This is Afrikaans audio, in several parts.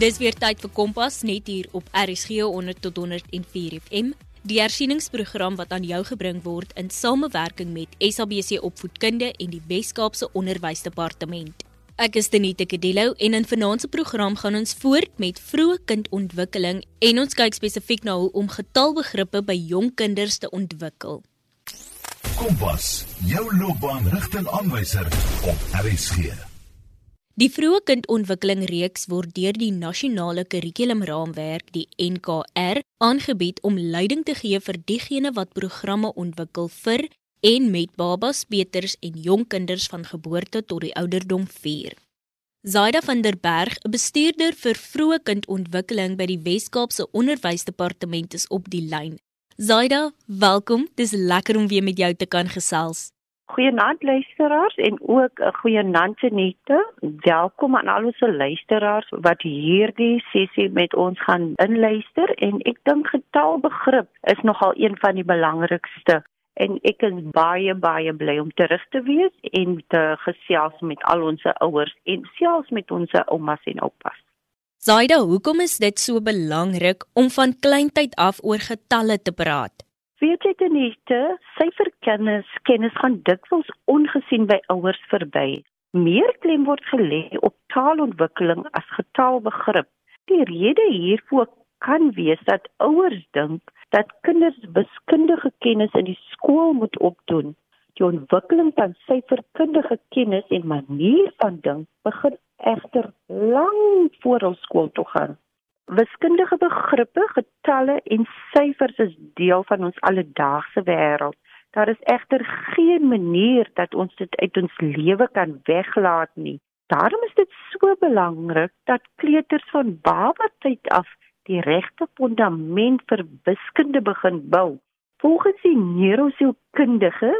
Dis weer tyd vir Kompas net hier op RSG 100 tot 104 FM. Die hersieningsprogram wat aan jou gebring word in samewerking met SABC Opvoedkunde en die Wes-Kaapse Onderwysdepartement. Ek is Denita Kedelo en in vanaand se program gaan ons voort met vroeë kindontwikkeling en ons kyk spesifiek na hoe om getalbegrippe by jong kinders te ontwikkel. Kompas, jou loopbaanrigtingaanwyser op RSG. Die vroeë kindontwikkeling reeks word deur die nasionale kurrikulumraamwerk, die NKR, aangebied om leiding te gee vir diegene wat programme ontwikkel vir en met babas, peuters en jong kinders van geboorte tot die ouderdom 4. Zaida van der Berg, 'n bestuurder vir vroeë kindontwikkeling by die Wes-Kaapse Onderwysdepartement is op die lyn. Zaida, welkom. Dis lekker om weer met jou te kan gesels. Goeienaand luisteraars en ook 'n goeienaand Tenette. Welkom aan al ons luisteraars wat hierdie sessie met ons gaan inluister en ek dink getalbegrip is nogal een van die belangrikste en ek is baie baie bly om terug te wees en te gesels met al ons ouers en selfs met ons oumas en oupas. Zaida, hoekom is dit so belangrik om van kleintyd af oor getalle te praat? Weet jy teniste, syferkennis kennis gaan dikwels ongesien by ouers verby. Meer klem word gelê op taalontwikkeling as getaalbegrip. Die rede hiervoor kan wees dat ouers dink dat kinders wiskundige kennis in die skool moet opdoen. Die ontwikkeling van syferkundige kennis en manier van dink begin egter lank voor ons skool toe gaan. Wiskundige begrippe, getalle en syfers is deel van ons alledaagse wêreld. Daar is egter geen manier dat ons dit uit ons lewe kan weglaat nie. Daarom is dit so belangrik dat kleuters van babatyd af die regte fondament vir wiskunde begin bou. Volgens die neurosielkundige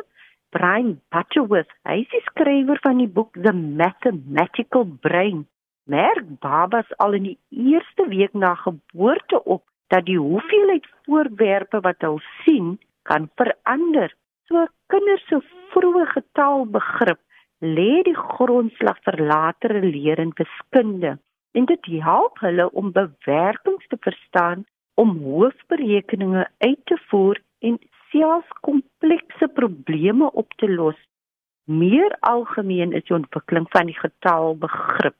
Brian Butterworth, hy is die skrywer van die boek The Mathematical Brain merk babas al in die eerste week na geboorte op dat die hoeveelheid voorwerpe wat hulle sien kan verander. So kinders se vroeë getalbegrip lê die grondslag vir latere leer in wiskunde en dit help hulle om bewerkings te verstaan, om hoofberekeninge uit te voer en selfs komplekse probleme op te los. Meer algemeen is die ontwikkeling van die getalbegrip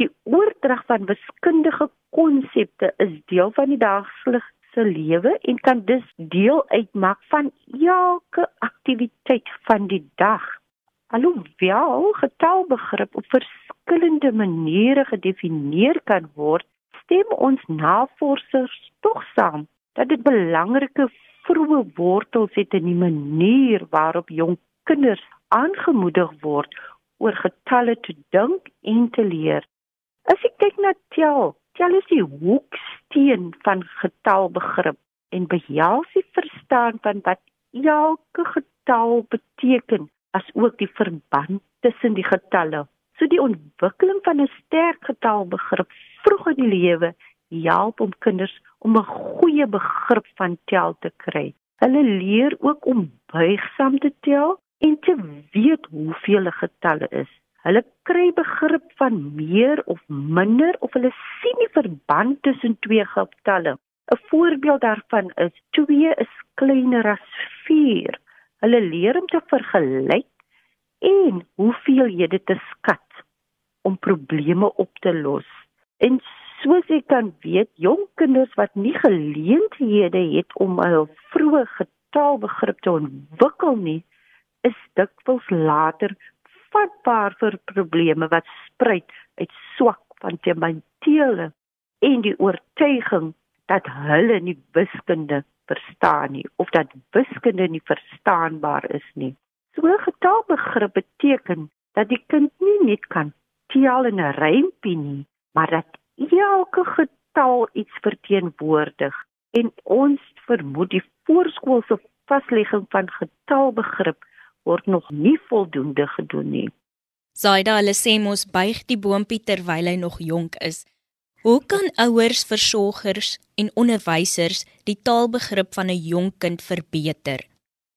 Die oordrag van wiskundige konsepte is deel van die daaglikse lewe en kan dus deel uitmaak van elke aktiwiteit van die dag. Alhoewel getalbegrip op verskillende maniere gedefinieer kan word, stem ons navorsers tog saam dat dit belangrike vroeë wortels het in die manier waarop jong kinders aangemoedig word oor getalle te dink en te leer. As ek kyk na tel, tel is die hoeksteen van getalbegrip en behels die verstaan van wat elke getal beteken, as ook die verband tussen die getalle. So die ontwikkeling van 'n sterk getalbegrip vroeg in die lewe help om kinders om 'n goeie begrip van tel te kry. Hulle leer ook om buigsaam te tel en te weet hoeveel getalle is. Hulle kry begrip van meer of minder of hulle sien die verband tussen twee getalle. 'n Voorbeeld daarvan is 2 is kleiner as 4. Hulle leer om te vergelyk en hoeveelhede te skat om probleme op te los. En soos jy kan weet, jong kinders wat nie geleenthede het om hul vroeë getalbegrip te ontwikkel nie, is dikwels later vatbaar vir probleme wat spruit uit swak fundamentele en die oortuiging dat hulle nie wiskunde verstaan nie of dat wiskunde nie verstaanbaar is nie. So 'n getalbegrip beteken dat die kind nie net kan tel in 'n rympie nie, maar dat elke getal iets verteenwoordig en ons vermoed die voorskoolse vaslegging van getalbegrip word nog nie voldoende gedoen nie. Zaida hulle sê mos buig die boontjie terwyl hy nog jonk is. Hoe kan ouers, versorgers en onderwysers die taalbegrip van 'n jong kind verbeter?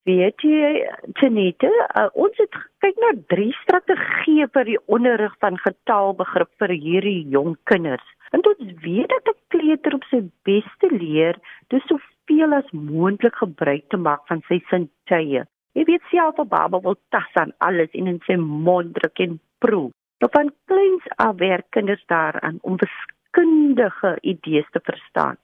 Weet jy, Tenette, uh, ons het kyk na drie strategieë vir die onderrig van getaalbegrip vir hierdie jong kinders. En ons weet dat 'n kleuter op sy beste leer, dis soveel as moontlik gebruik te maak van sy sintuie. Jy weet self 'n baba wil tas aan alles en in sy mond druk en proe. Nou van kleins af werk kinders daaraan om wiskundige idees te verstaan.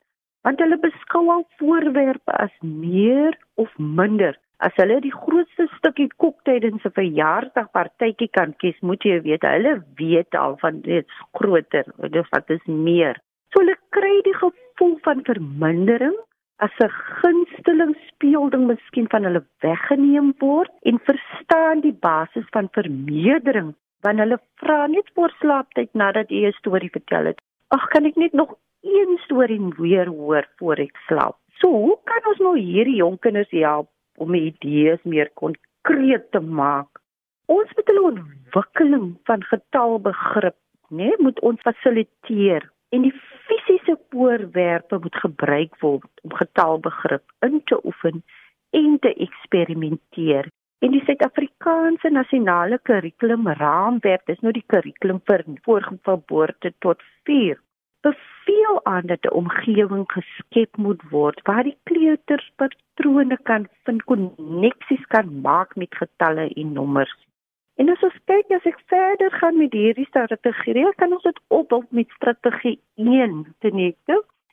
Want hulle beskou al voorwerpe as meer of minder As hulle die grootste stukkie koek tydens 'n verjaarsdagpartytjie kan kies, moet jy weet hulle weet al van dit groter, dis wat is meer. So hulle kry die gevoel van vermindering as 'n gunsteling speelding miskien van hulle weggeneem word en verstaan die basis van vermeerdering wanneer hulle vra net voor slaaptyd nadat jy 'n storie vertel het. Ag, kan ek net nog een storie weer hoor voor ek slaap? So, hoe kan ons nou hierdie jong kinders help om idees meer konkreet te maak. Ons moet hulle ontwikkeling van getalbegrip, né, nee, moet ons fasiliteer en die fisiese voorwerpe moet gebruik word om getalbegrip in te oefen en te eksperimenteer. En die Suid-Afrikaanse nasionale kurrikulum raamwerk, dis nou die kurrikulum vir voorgeboorte tot 4 beveel aan dat 'n omgewing geskep moet word waar die kleuters patrone kan vind, koneksies kan maak met getalle en nommers. En as ons kyk as ek verder gaan met hierdie strategie, kan ons dit opbou met strategie 1 te neem.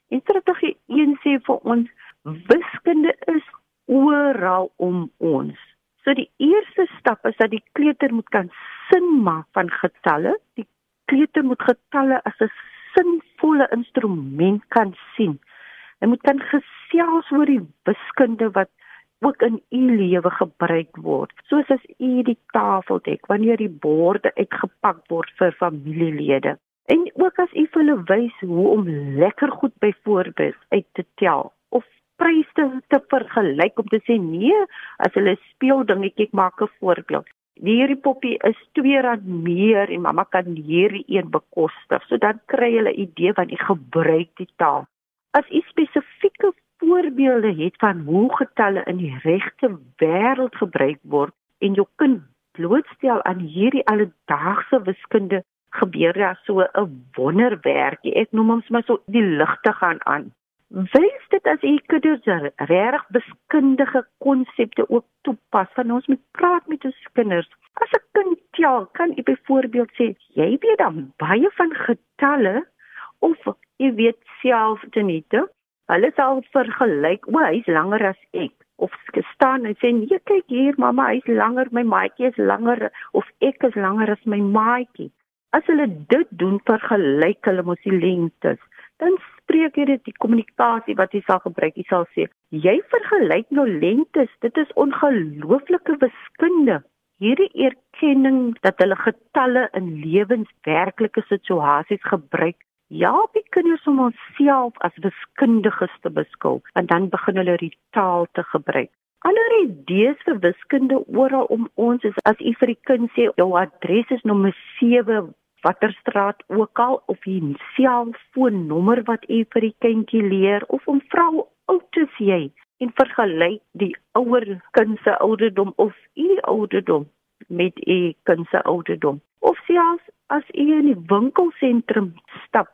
En strategie 1 sê vir ons wiskunde is oral om ons. So die eerste stap is dat die kleuter moet kan sin maak van getalle. Die kleuter moet getalle as 'n sinvolle instrument kan sien. Jy moet kan gesels oor die wiskunde wat ook in u lewe gebruik word. Soos as u die tafel dek wanneer die borde uitgepak word vir familielede. En ook as u vir hulle wys hoe om lekker goed byvoorbeeld uit te tel of pryse te vergelyk om te sê nee, as hulle speel dingetjie maak 'n voorbeeld hierdie poppie is R2 meer en mamma kan hierdie een bekostig. So dan kry hulle 'n idee van die gebruik die taal. As u spesifieke voorbeelde het van hoe getalle in die regte wêreld gebruik word en jou kind blootstel aan hierdie alledaagse wiskunde gebeur daar so 'n wonderwerkie. Ek noem hom sommer so die ligte gaan aan. Wys dit as u kinders reg wiskundige konsepte ook toepas. Van ons moet praat met ons kinders. As 'n kind tel, kan u byvoorbeeld sê, jy weet dan baie van getalle of jy weet self tenite. Hulle sal vergelyk, o, hy's langer as ek of staan en sê, nee, kyk hier, mamma, hy's langer, my maatjie is langer of ek is langer as my maatjie. As hulle dit doen, vergelyk hulle mos die lengtes dan spreek jy dit die kommunikasie wat jy sal gebruik. Jy sal sê, jy vergelyk nou lengtes. Dit is ongelooflike wiskunde. Hierdie erkenning dat hulle getalle in lewenswerklike situasies gebruik, ja, die kinders om onsself as wiskundiges te beskou en dan begin hulle die taal te gebruik. Ander idees vir wiskunde oral om ons is as u vir die kind sê jou adres is nommer 7 watter straat ook al of die selfoonnommer wat u vir die kindjie leer of om vrou oud is jy en vergelyk die ouer kind se ouderdom of u ouderdom met u kind se ouderdom of selfs as u in die winkelsentrum stap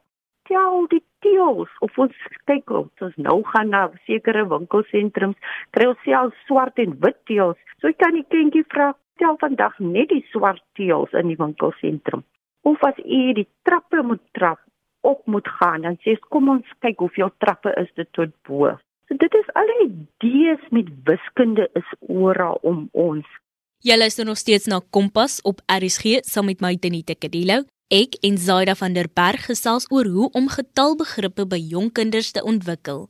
tel die teels of ons kyk of ons nou gaan na sekere winkelsentrums kry ons self swart en wit teels so kan die kindjie vra tel vandag net die swart teels in die winkelsentrum of as u die trappe moet trap op moet gaan dan sê kom ons kyk hoeveel trappe is dit tot bo. So dit is al die idees met wiskunde is oral om ons. Jy luister nog steeds na Kompas op RSG saam met my Denita Kadilo. Ek en Zaida van der Berg gesels oor hoe om getalbegrippe by jong kinders te ontwikkel.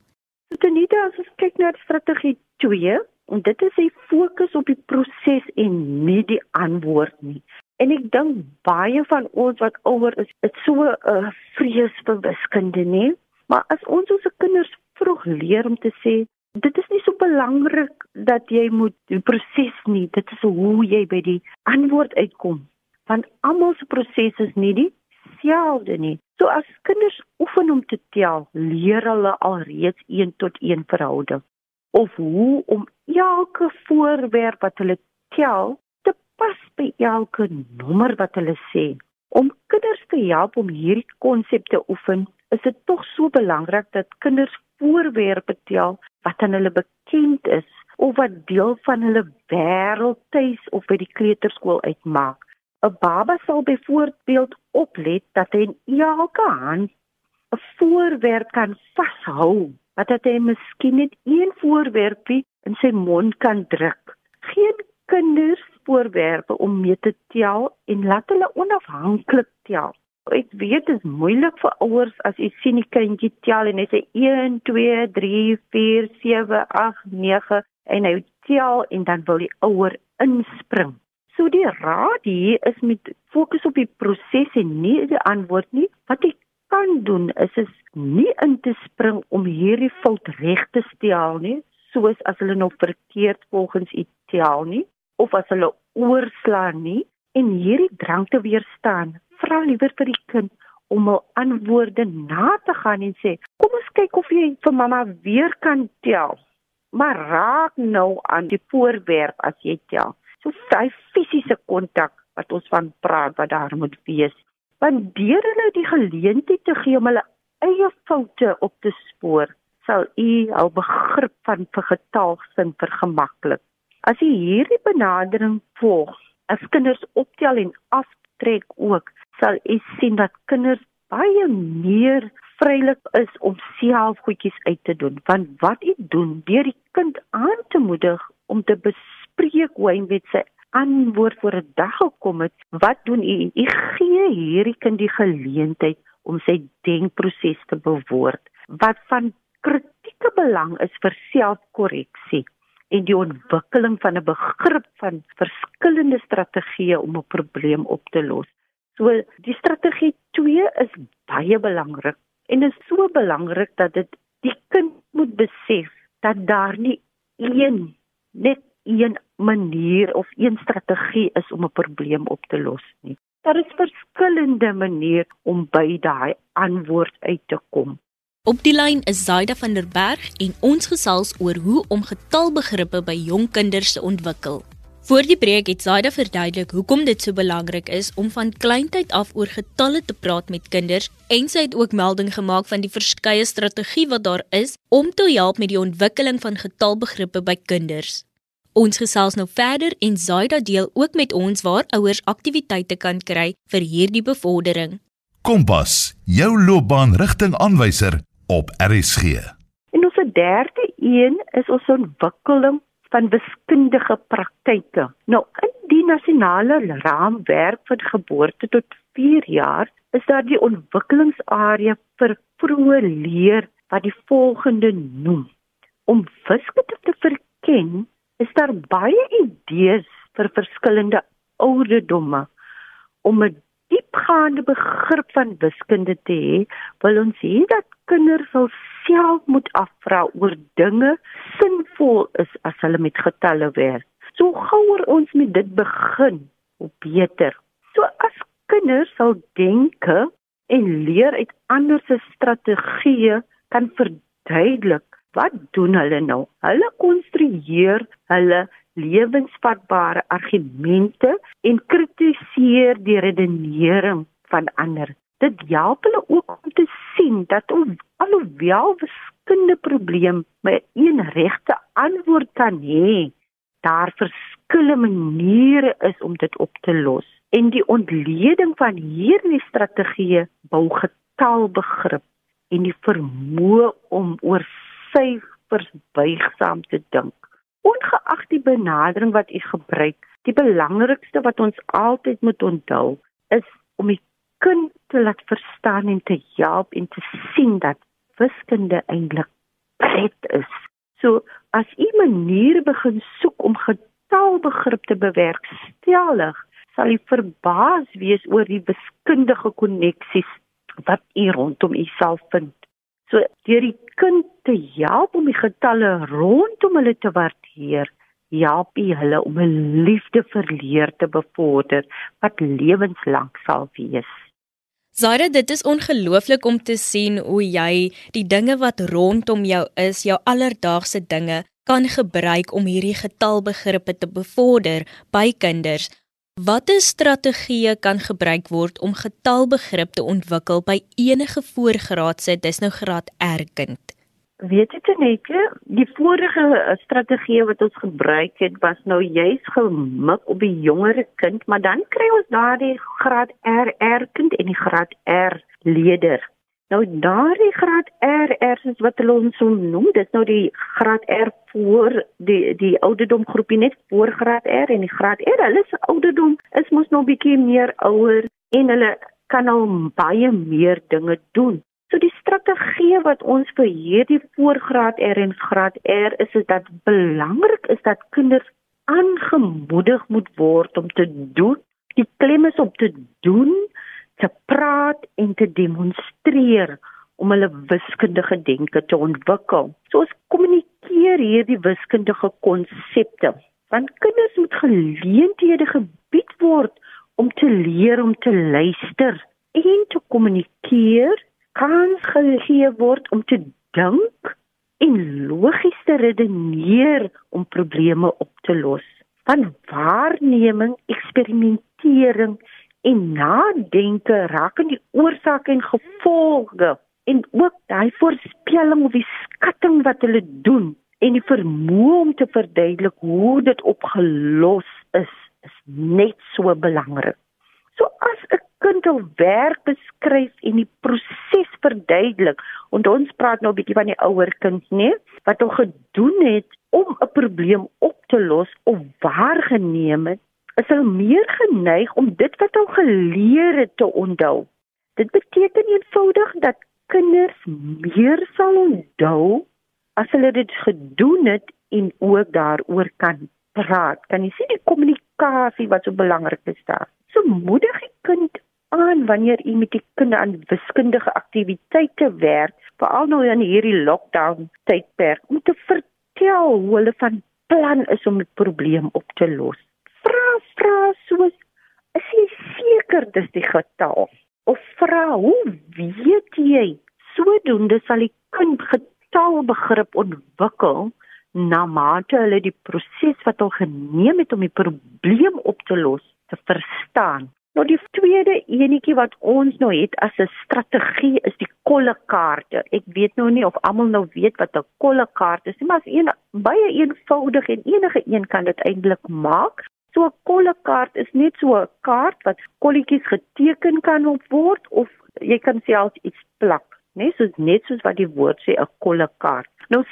Denita, as ons kyk na strategie 2, en dit is die fokus op die proses en nie die antwoord nie. En ek dink baie van ons wat ouer is, het so 'n uh, vrees vir wiskunde, nê? Maar as ons ons kinders vroeg leer om te sê, dit is nie so belangrik dat jy moet die proses nie, dit is hoe jy by die antwoord uitkom. Want almal se proses is nie dieselfde nie. So as kinders oefen om te tel, leer hulle alreeds 1 tot 1 verhouding of hoe om elke voorwerp wat hulle tel pas by elke nommer wat hulle sê. Om kinders te help om hierdie konsepte oefen, is dit tog so belangrik dat kinders voorwerpe tel wat aan hulle bekend is of wat deel van hulle wêreld tuis of by die kleuterskool uitmaak. 'n Baba sal byvoorbeeld oplet dat hy in elke hand 'n voorwerp kan vashou, wat dat hy miskien net een voorwerpie in sy mond kan druk. Geen kinders voorwerpe om mee te tel en laat hulle onafhanklik tel. Ek weet dit is moeilik vir ouers as jy sien die kindjie tel en hy sê 1 2 3 4 7 8 9 en hy tel en dan wil die ouer inspring. So die raad hier is met fokus op die proses en nie die antwoord nie. Wat jy kan doen is is nie in te spring om hierdie fout reg te stel nie, soos as hulle nog verkeerd volgens u tel nie of as hulle oorslaan nie en hierdie drang te weerstaan vra liewer vir die kind om al antwoorde na te gaan en sê, "Kom ons kyk of jy vir mamma weer kan tel." Maar raak nou aan die voorwerp as jy tel. So daai fisiese kontak wat ons van praat wat daar moet wees. Want deur hulle die geleentheid te gee om hulle eie foute op te spoor, sal u al begrip van vir getalsin vergemaklik. As jy hierdie benadering volg, as kinders optel en aftrek ook, sal u sien dat kinders baie meer vrylik is om self goedjies uit te doen want wat u doen deur die kind aan te moedig om te bespreek hoe hy met sy antwoord voor 'n dag gekom het wat doen u? U gee hierdie kind die geleentheid om sy denkproses te bewoord wat van kritieke belang is vir selfkorreksie en die ontwikkeling van 'n begrip van verskillende strategieë om 'n probleem op te los. So die strategie 2 is baie belangrik en is so belangrik dat dit die kind moet besef dat daar nie een net een manier of een strategie is om 'n probleem op te los nie. Daar is verskillende maniere om by daai antwoord uit te kom. Op die lyn is Zaida van der Berg en ons gesels oor hoe om getalbegrippe by jong kinders te ontwikkel. Voor die breek het Zaida verduidelik hoekom dit so belangrik is om van kleintyd af oor getalle te praat met kinders en sy het ook melding gemaak van die verskeie strategie wat daar is om te help met die ontwikkeling van getalbegrippe by kinders. Ons gesels nou verder en Zaida deel ook met ons waar ouers aktiwiteite kan kry vir hierdie bevordering. Kompas, jou loopbaanrigtingaanwyser op RSG. En ons derde een is ons ontwikkeling van wiskundige praktyke. Nou in die nasionale raamwerk vir geboorte tot 4 jaar is daar die ontwikkelingsarea vir vroeë leer wat die volgende noem. Om wiskunde te verken, is daar baie idees vir verskillende ouderdomme om 'n diepgaande begrip van wiskunde te hê, wil ons hê dat kinders sal self moet afvra oor dinge sinvol is as hulle met getalle werk. So gouer ons met dit begin, hoe beter. So as kinders sal denke en leer uit ander se strategieë kan verduidelik wat doen hulle nou? Hulle konstrueer hulle lewensvatbare argumente en kritiseer die redenering van ander. Dit help hulle ook om te sien dat alhoewel wiskundige probleem met een regte antwoord kan hê, daar verskillende maniere is om dit op te los. En die ontleding van hierdie strategieë bou getalbegrip en die vermoë om oor syfers buigsaam te dink. Ongeag die benadering wat u gebruik, die belangrikste wat ons altyd moet onthou is om die kind te laat verstaan en te help en te sien dat wiskunde eintlik pret is. So as u maniere begin soek om getalbegrip te bewerkstellig, sal u verbaas wees oor die wiskundige koneksies wat u rondom u self vind. So deur die kind te help om die getalle rondom hulle te waardeer, help u hulle om 'n liefde vir leer te bevorder wat lewenslank sal wees. Zaire, dit is ongelooflik om te sien hoe jy die dinge wat rondom jou is, jou alledaagse dinge, kan gebruik om hierdie getalbegrippe te bevorder by kinders. Watter strategieë kan gebruik word om getalbegrip te ontwikkel by enige voorgraadse, dis nou graad R kind? Weet jy net, die vorige eh, strategie wat ons gebruik het was nou juis gemik op die jongere kind, maar dan kry ons daardie graad R R kind en die graad R leerder. Nou daardie graad R R is wat hulle ons so noem, dit nou die graad R voor die die ouderdom groepie net voor graad R en die graad R, hulle se ouderdom is mos nog bietjie meer ouer en hulle kan al baie meer dinge doen. So die strategie wat ons vir hierdie voorgraad R en graad R is is dat belangrik is dat kinders aangemoedig moet word om te doen. Die klem is om te doen, te praat en te demonstreer om hulle wiskundige denke te ontwikkel. So ons kommunikeer hierdie wiskundige konsepte. Want kinders moet geleenthede gebied word om te leer om te luister en te kommunikeer kans gegee word om te dink en logies te redeneer om probleme op te los. Van waarneming, eksperimentering en nadenke raak in die oorsake en gevolge en ook daai voorspelling of die skatting wat hulle doen en die vermoë om te verduidelik hoe dit opgelos is is net so belangrik. So as 'n kind hul werk beskryf en die proses verduidelik. En ons praat nou 'n bietjie van die ouer kind, né? Wat hom gedoen het om 'n probleem op te los of waargeneem het, is hy meer geneig om dit wat hy geleer het te onthou. Dit beteken eenvoudig dat kinders meer sal onthou as hulle dit gedoen het en ook daaroor kan praat. Kan jy sien die kommunikasie wat so belangrik is daar? So moedig die kind aan wanneer u met die kinders aan wiskundige aktiwiteite werk, veral nou in hierdie lockdown tydperk, om te vertel hoe hulle van plan is om 'n probleem op te los. Vra vra soos is jy seker dis die getal? Of vra hoe weet jy? Sodoende sal die kind getalbegrip ontwikkel na mate hulle die proses wat hulle geneem het om die probleem op te los te verstaan. Nou die tweede enetjie wat ons nou het as 'n strategie is die kollekaarte. Ek weet nou nie of almal nou weet wat 'n kollekaart is nie, maar is een baie eenvoudig en enige een kan dit eintlik maak. So 'n kollekaart is net so 'n kaart wat kolletjies geteken kan word of jy kan self iets plak, né? Soos net soos wat die woord sê 'n kollekaart. Nou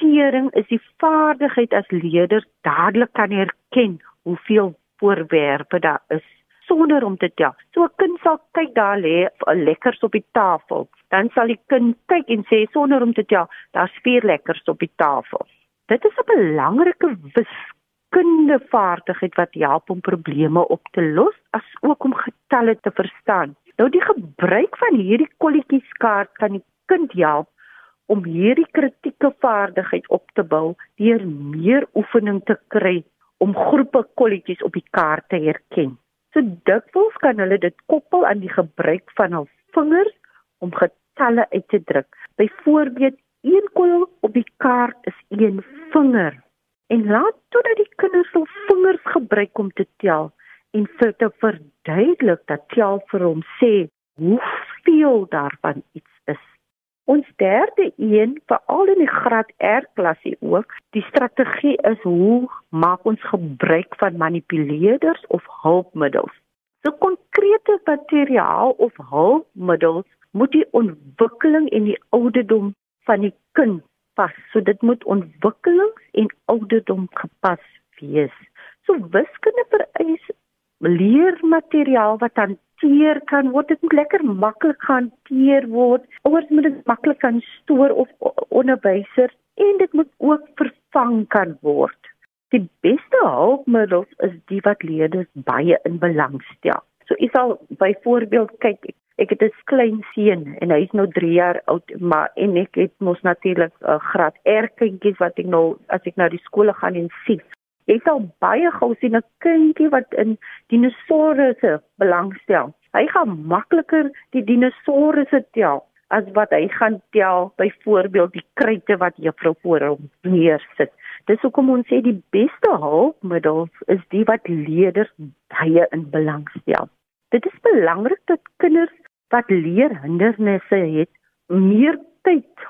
subitering is die vaardigheid as leerder dadelik kan herken hoeveel voorwerpe daar is sonder om te tel. So 'n kind sal kyk daar lê 'n lekkers op die tafel. Dan sal die kind kyk en sê sonder om te tel, daar's vier lekkers op die tafel. Dit is 'n belangrike wiskunde vaardigheid wat help om probleme op te los as ook om getalle te verstaan. Nou die gebruik van hierdie kolletjieskaart kan die kind help om hierdie kritieke vaardigheid op te bou deur meer oefening te kry om groepe kolletjies op die kaart te herken. So dikwels kan hulle dit koppel aan die gebruik van hul vingers om getalle uit te druk. Byvoorbeeld, een koel op die kaart is een vinger. En laat toe dat die kinders hul vingers gebruik om te tel en vir te verduidelik dat tel vir hom sê hoeveel daarvan iets. Ons derde een, veral in die graad R klasie ook, die strategie is hoe maak ons gebruik van manipuleerders of hulpmiddels. So konkrete materiaal of hulpmiddels moet die ontwikkeling en die ouderdom van die kind pas. So dit moet ontwikkelings en ouderdom gepas wees. So wiskunde vereis leermateriaal wat hanteer kan word. Dit moet lekker maklik gehanteer word. Ouers moet dit maklik kan stoor of onderwysers en dit moet ook vervang kan word. Die beste hulpmiddels is die wat leerders baie in belang stel. So jy sal byvoorbeeld kyk ek het 'n klein seun en hy is nou 3 jaar oud maar en ek het mos natuurlik 'n uh, graad R kindjies wat ek nou as ek na die skole gaan en sien Jy sal baie gou sien 'n kindjie wat in dinosourusse belangstel. Hy gaan makliker die dinosourusse tel as wat hy gaan tel byvoorbeeld die kruite wat juffrou voor hom neersit. Dis hoekom ons sê die beste hulpmiddels is die wat leerders baie in belang stel. Dit is belangrik dat kinders wat leerhindernisse het, meer tyd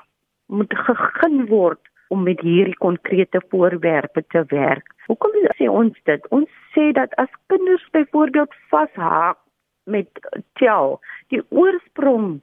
moet gegee word om met hierdie konkrete voorwerpe te werk. Hoekom sê ons dit? Ons sê dat as kinders byvoorbeeld vashaak met tel, die oorsprong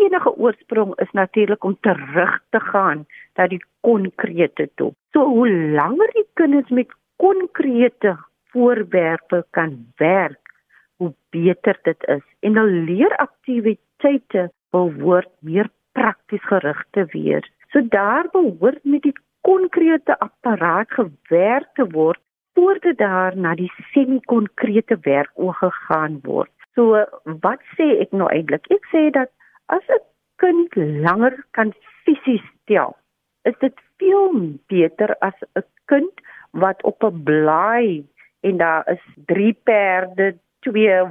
enige oorsprong is natuurlik om terug te gaan na die konkrete toe. So hoe langer die kinders met konkrete voorwerpe kan werk, hoe beter dit is. En nou leeraktiwiteite behoort meer prakties gerig te wees. So daar behoort met die konkrete apparaat gewerk te word voordat daar na die semi-konkrete werk oorgegaan word. So wat sê ek nou eintlik? Ek sê dat as 'n kind langer kan fisies tel, is dit veel beter as 'n kind wat op 'n blaai en daar is 3 perde, 2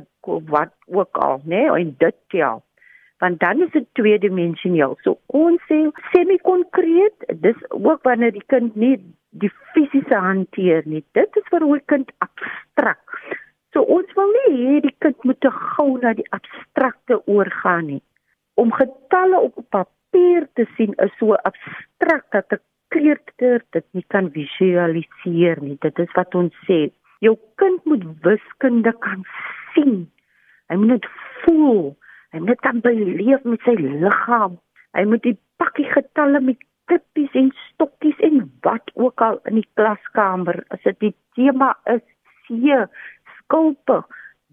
wat ook al, né, nee, en dit tel want dan is dit tweedimensioneel. So ons sê semi-konkreet, dis ook wanneer die kind nie die fisiese hanteer nie. Dit is vir 'n kind abstrakt. So ons wil nie hê die kind moet te gou na die abstrakte oorgaan nie. Om getalle op papier te sien is so abstrakt dat 'n kleuter dit nie kan visualiseer nie. Dit is wat ons sê. Jou kind moet wiskunde kan sien. Hy moet dit voel. Hy moet kan beleef met sy liggaam. Hy moet die pakkie getalle met klippies en stokkies en wat ook al in die klaskamer, as dit die tema is, see, skulpe,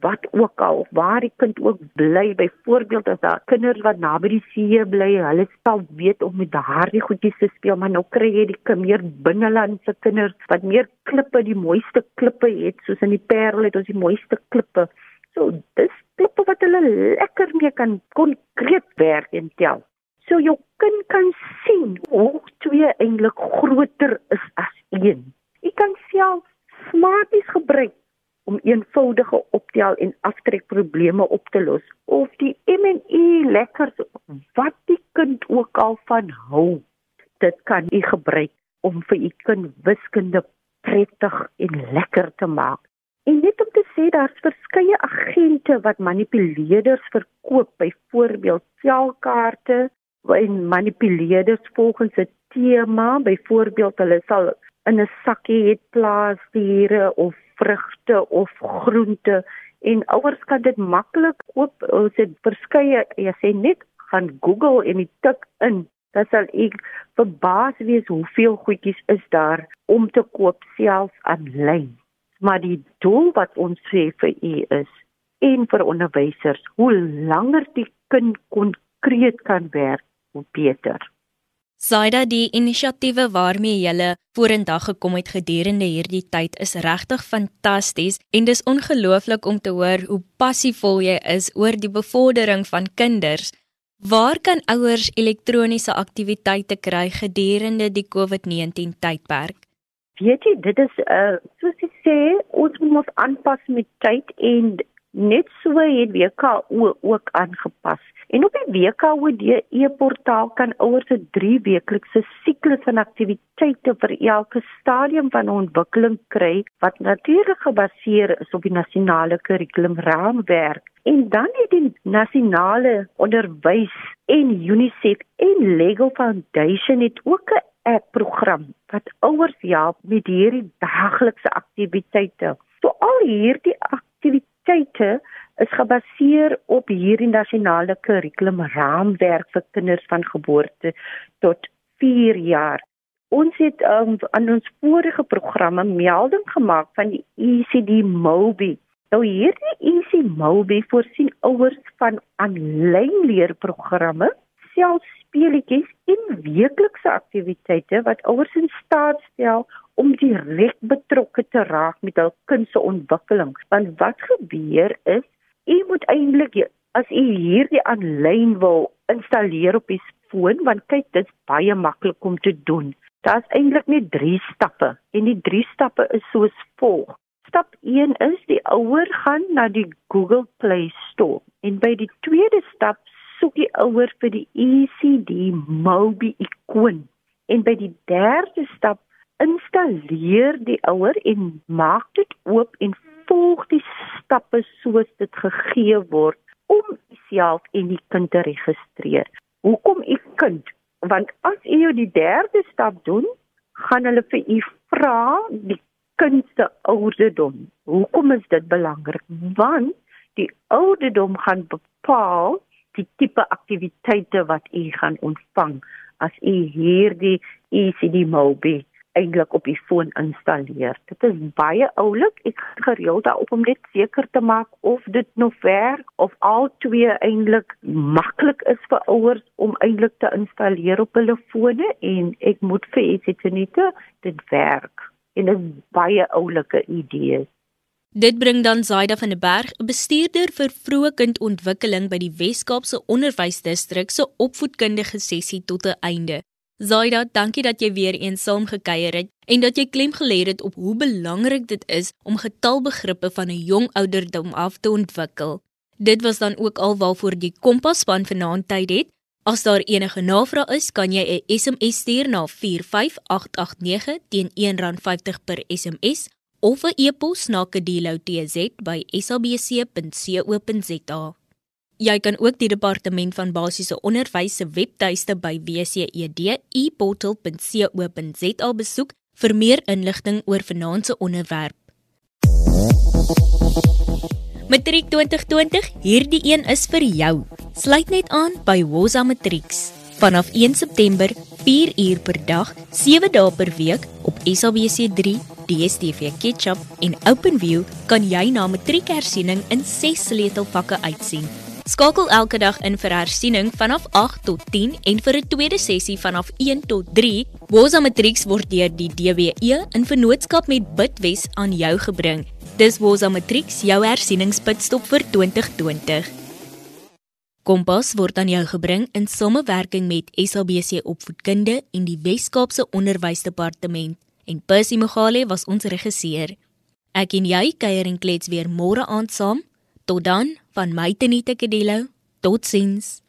wat ook al, waar die kind ook bly, byvoorbeeld as daar kinders wat naby die see bly, hulle sal weet om met daardie goedjies te speel, maar nou kry jy die meer binnelandse kinders wat meer klippe, die mooiste klippe het, soos in die Parel het ons die mooiste klippe. So dis klippe wat hulle lekker mee kan konkreet werk en tel. So jou kind kan sien hoe twee eintlik groter is as een. Jy kan self smarties gebruik om eenvoudige optel en aftrek probleme op te los of die M&E lekkers wat die kind ook al van hou. Dit kan jy gebruik om vir u kind wiskunde prettig en lekker te maak. En net om te sê daar's verskeie agente wat manipuleerders verkoop, byvoorbeeld selkaarte en manipuleerders volgens 'n tema, byvoorbeeld hulle sal in 'n sakkie het plaasdiere of vrugte of groente en ouers kan dit maklik koop. Ons het verskeie, jy sê net gaan Google en jy tik in, dan sal ek verbaas wees hoeveel goedjies is daar om te koop selfs aanlyn maar die doel wat ons sê vir u is en vir onderwysers hoe langer die kind konkreet kan werk hoe beter Saida die inisiatiewe waarmee jy vorendag gekom het gedurende hierdie tyd is regtig fantasties en dis ongelooflik om te hoor hoe passievol jy is oor die bevordering van kinders. Waar kan ouers elektroniese aktiwiteite kry gedurende die COVID-19 tydperk? Weet jy dit is uh soos ek sê ons moet ons aanpas met tyd en net so het WKO ook aangepas en op die WKO die e-portaal kan ouers 'n 3 weeklikse siklus van aktiwiteite vir elke stadium van ontwikkeling kry wat natuurlik gebaseer is op die nasionale kurrikulumraamwerk en dan het die nasionale onderwys en UNICEF en Lego Foundation het ook 'n 'n program wat ouers help met hierdie daaglikse aktiwiteite. So al hierdie aktiwiteite is gebaseer op hierdie nasionale kurrikulum raamwerk vir kinders van geboorte tot 4 jaar. Ons het um, aan ons vorige programme melding gemaak van die ECD Mobi. Nou hierdie ECD Mobi voorsien ouers van aanlyn leerprogramme selfs speletjies en weeklikse aktiwiteite wat ouers in staat stel om direk betrokke te raak met hul kind se ontwikkeling. Want wat gebeur is, u moet eintlik as u hierdie aanlyn wil installeer op u foon, want kyk dit's baie maklik om te doen. Daar's eintlik net 3 stappe en die 3 stappe is soos volg. Stap 1 is die ouer gaan na die Google Play Store en by die tweede stap soek die ouer vir die ECD Mobi ikoon en by die derde stap installeer die ouer en maak dit oop en volg die stappe soos dit gegee word om self en die kind te registreer. Hoekom u kind? Want as u die derde stap doen, gaan hulle vir u vra die kind se ouderdom. Hoekom is dit belangrik? Want die ouderdom gaan bepaal die tipe aktiwiteite wat u gaan ontvang as u hierdie ECD Mobi eintlik op die foon installeer. Dit is baie oulik. Ek gereeld daarop om net seker te maak of dit nog werk of al twee eintlik maklik is vir ouers om eintlik te installeer op hulle fone en ek moet vir Etsitinite dit werk. En dit is baie oulike idees. Dit bring dan Zaida van der Berg, bestuurder vir vroeë kindontwikkeling by die Wes-Kaapse Onderwysdistrik se opvoedkundige sessie tot 'n einde. Zaida, dankie dat jy weer eens saam gekuier het en dat jy klem gelê het op hoe belangrik dit is om getalbegrippe van 'n jong ouderdom af te ontwikkel. Dit was dan ook al waarvoor die Kompas span vanaand tyd het. As daar enige navrae is, kan jy 'n SMS stuur na 45889 teen R1.50 per SMS of 'n e-pos na kedeloutz@sabc.co.za. Jy kan ook die departement van basiese onderwys se webtuiste by wced.eportal.co.za besoek vir meer inligting oor vanaand se onderwerp. Matriek 2020, hierdie een is vir jou. Sluit net aan by Woza Matrieks. Vanaf 1 September, 4 uur per dag, 7 dae per week op SABC3, DStv Ketchup en OpenView kan jy na matriekersiening in 6 sleutelvakke uitsien. Skakel elke dag in vir hersiening vanaf 8 tot 10 en vir 'n tweede sessie vanaf 1 tot 3. Woza Matrix word deur die DWE in vennootskap met Bitwes aan jou gebring. Dis Woza Matrix, jou hersieningspitstop vir 2020. Kompas word aan jou gebring in samewerking met SABC Opvoedkunde en die Wes-Kaapse Onderwysdepartement en Percy Mogale was ons regisseur. Ek en jy kuier en klets weer môre aand saam. Tot dan van my Tenita Kedelo. Totsiens.